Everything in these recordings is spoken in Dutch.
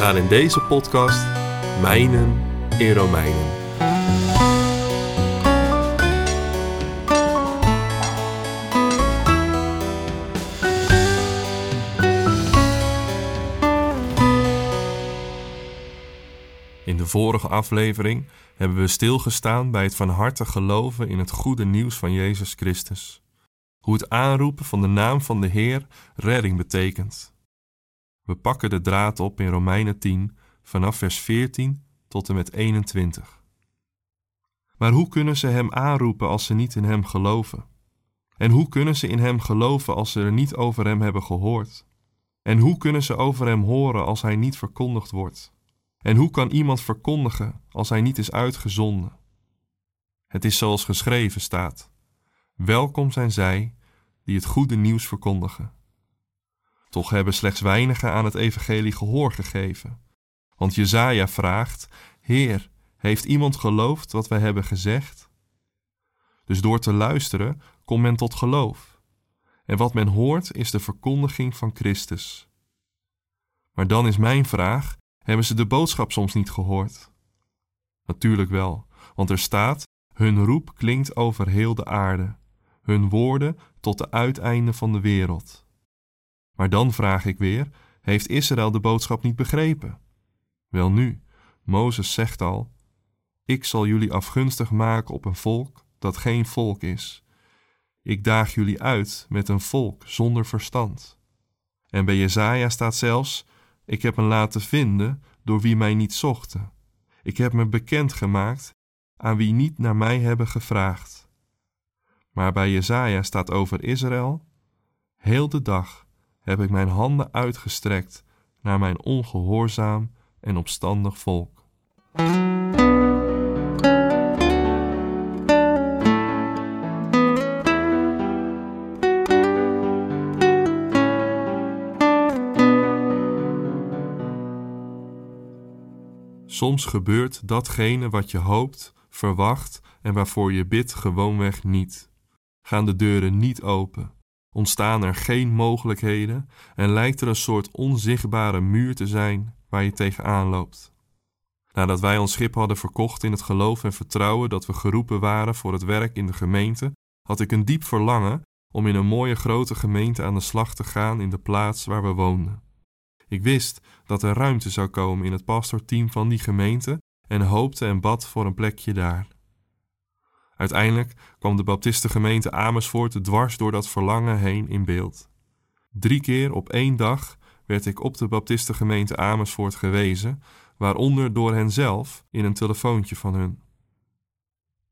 Gaan in deze podcast mijnen in Romeinen. In de vorige aflevering hebben we stilgestaan bij het van harte geloven in het goede nieuws van Jezus Christus. Hoe het aanroepen van de naam van de Heer redding betekent. We pakken de draad op in Romeinen 10 vanaf vers 14 tot en met 21. Maar hoe kunnen ze Hem aanroepen als ze niet in Hem geloven? En hoe kunnen ze in Hem geloven als ze er niet over Hem hebben gehoord? En hoe kunnen ze over Hem horen als Hij niet verkondigd wordt? En hoe kan iemand verkondigen als hij niet is uitgezonden? Het is zoals geschreven staat: Welkom zijn zij die het goede nieuws verkondigen. Toch hebben slechts weinigen aan het evangelie gehoor gegeven. Want Jezaja vraagt: Heer, heeft iemand geloofd wat wij hebben gezegd? Dus door te luisteren komt men tot geloof. En wat men hoort is de verkondiging van Christus. Maar dan is mijn vraag: hebben ze de boodschap soms niet gehoord? Natuurlijk wel, want er staat: Hun roep klinkt over heel de aarde, hun woorden tot de uiteinden van de wereld. Maar dan vraag ik weer: Heeft Israël de boodschap niet begrepen? Wel nu, Mozes zegt al: Ik zal jullie afgunstig maken op een volk dat geen volk is. Ik daag jullie uit met een volk zonder verstand. En bij Jezaja staat zelfs: ik heb me laten vinden door wie mij niet zochten. Ik heb me bekend gemaakt aan wie niet naar mij hebben gevraagd. Maar bij Jezaja staat over Israël: Heel de dag heb ik mijn handen uitgestrekt naar mijn ongehoorzaam en opstandig volk. Soms gebeurt datgene wat je hoopt, verwacht en waarvoor je bidt gewoonweg niet. Gaan de deuren niet open, ontstaan er geen mogelijkheden en lijkt er een soort onzichtbare muur te zijn waar je tegenaan loopt. Nadat wij ons schip hadden verkocht in het geloof en vertrouwen dat we geroepen waren voor het werk in de gemeente, had ik een diep verlangen om in een mooie grote gemeente aan de slag te gaan in de plaats waar we woonden. Ik wist dat er ruimte zou komen in het pastorteam van die gemeente en hoopte en bad voor een plekje daar. Uiteindelijk kwam de Baptistengemeente Amersfoort dwars door dat verlangen heen in beeld. Drie keer op één dag werd ik op de Baptistengemeente Amersfoort gewezen, waaronder door henzelf in een telefoontje van hun.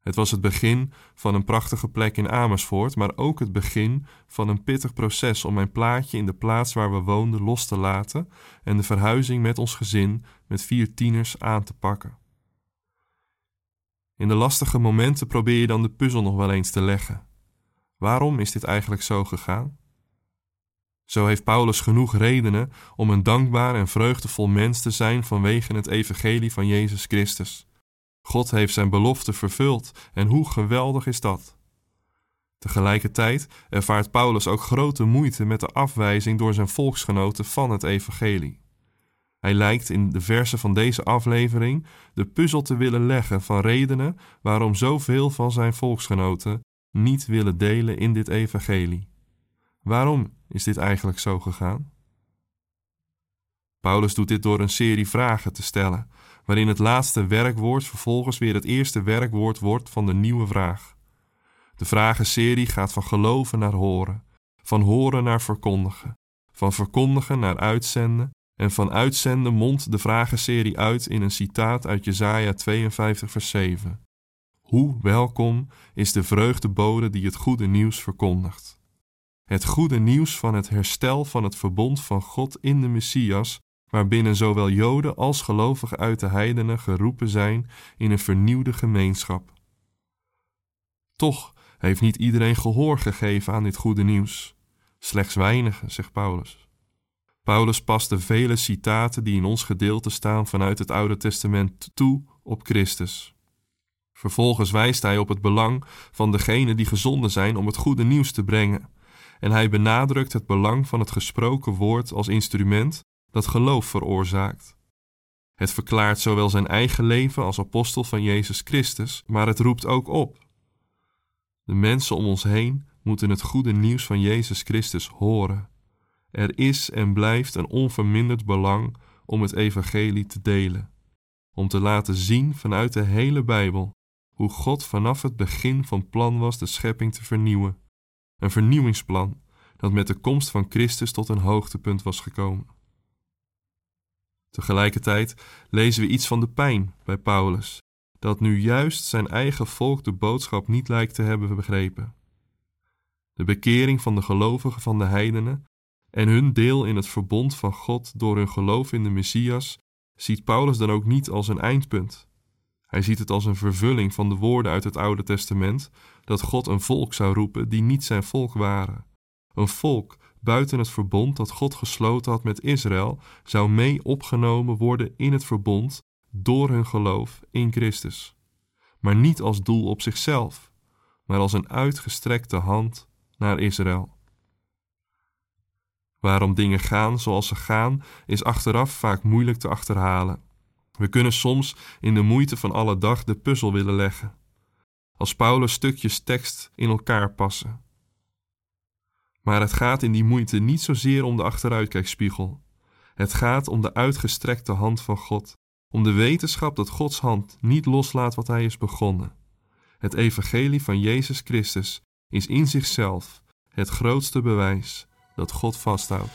Het was het begin van een prachtige plek in Amersfoort, maar ook het begin van een pittig proces om mijn plaatje in de plaats waar we woonden los te laten en de verhuizing met ons gezin met vier tieners aan te pakken. In de lastige momenten probeer je dan de puzzel nog wel eens te leggen. Waarom is dit eigenlijk zo gegaan? Zo heeft Paulus genoeg redenen om een dankbaar en vreugdevol mens te zijn vanwege het evangelie van Jezus Christus. God heeft zijn belofte vervuld en hoe geweldig is dat? Tegelijkertijd ervaart Paulus ook grote moeite met de afwijzing door zijn volksgenoten van het evangelie. Hij lijkt in de versen van deze aflevering de puzzel te willen leggen van redenen waarom zoveel van zijn volksgenoten niet willen delen in dit evangelie. Waarom is dit eigenlijk zo gegaan? Paulus doet dit door een serie vragen te stellen, waarin het laatste werkwoord vervolgens weer het eerste werkwoord wordt van de nieuwe vraag. De vragenserie gaat van geloven naar horen, van horen naar verkondigen, van verkondigen naar uitzenden en van uitzenden mondt de vragenserie uit in een citaat uit Jesaja 52 vers 7. Hoe welkom is de vreugdebode die het goede nieuws verkondigt. Het goede nieuws van het herstel van het verbond van God in de Messias, waarbinnen zowel Joden als gelovigen uit de heidenen geroepen zijn in een vernieuwde gemeenschap. Toch heeft niet iedereen gehoor gegeven aan dit goede nieuws. Slechts weinigen, zegt Paulus. Paulus past de vele citaten die in ons gedeelte staan vanuit het Oude Testament toe op Christus. Vervolgens wijst hij op het belang van degenen die gezonden zijn om het goede nieuws te brengen. En hij benadrukt het belang van het gesproken woord als instrument dat geloof veroorzaakt. Het verklaart zowel zijn eigen leven als apostel van Jezus Christus, maar het roept ook op. De mensen om ons heen moeten het goede nieuws van Jezus Christus horen. Er is en blijft een onverminderd belang om het evangelie te delen, om te laten zien vanuit de hele Bijbel hoe God vanaf het begin van plan was de schepping te vernieuwen. Een vernieuwingsplan dat met de komst van Christus tot een hoogtepunt was gekomen. Tegelijkertijd lezen we iets van de pijn bij Paulus, dat nu juist zijn eigen volk de boodschap niet lijkt te hebben begrepen. De bekering van de gelovigen van de heidenen en hun deel in het verbond van God door hun geloof in de Messias ziet Paulus dan ook niet als een eindpunt. Hij ziet het als een vervulling van de woorden uit het Oude Testament dat God een volk zou roepen die niet zijn volk waren. Een volk buiten het verbond dat God gesloten had met Israël zou mee opgenomen worden in het verbond door hun geloof in Christus. Maar niet als doel op zichzelf, maar als een uitgestrekte hand naar Israël. Waarom dingen gaan zoals ze gaan, is achteraf vaak moeilijk te achterhalen. We kunnen soms in de moeite van alle dag de puzzel willen leggen. Als Paulus stukjes tekst in elkaar passen. Maar het gaat in die moeite niet zozeer om de achteruitkijkspiegel. Het gaat om de uitgestrekte hand van God, om de wetenschap dat Gods hand niet loslaat wat Hij is begonnen. Het evangelie van Jezus Christus is in zichzelf het grootste bewijs dat God vasthoudt.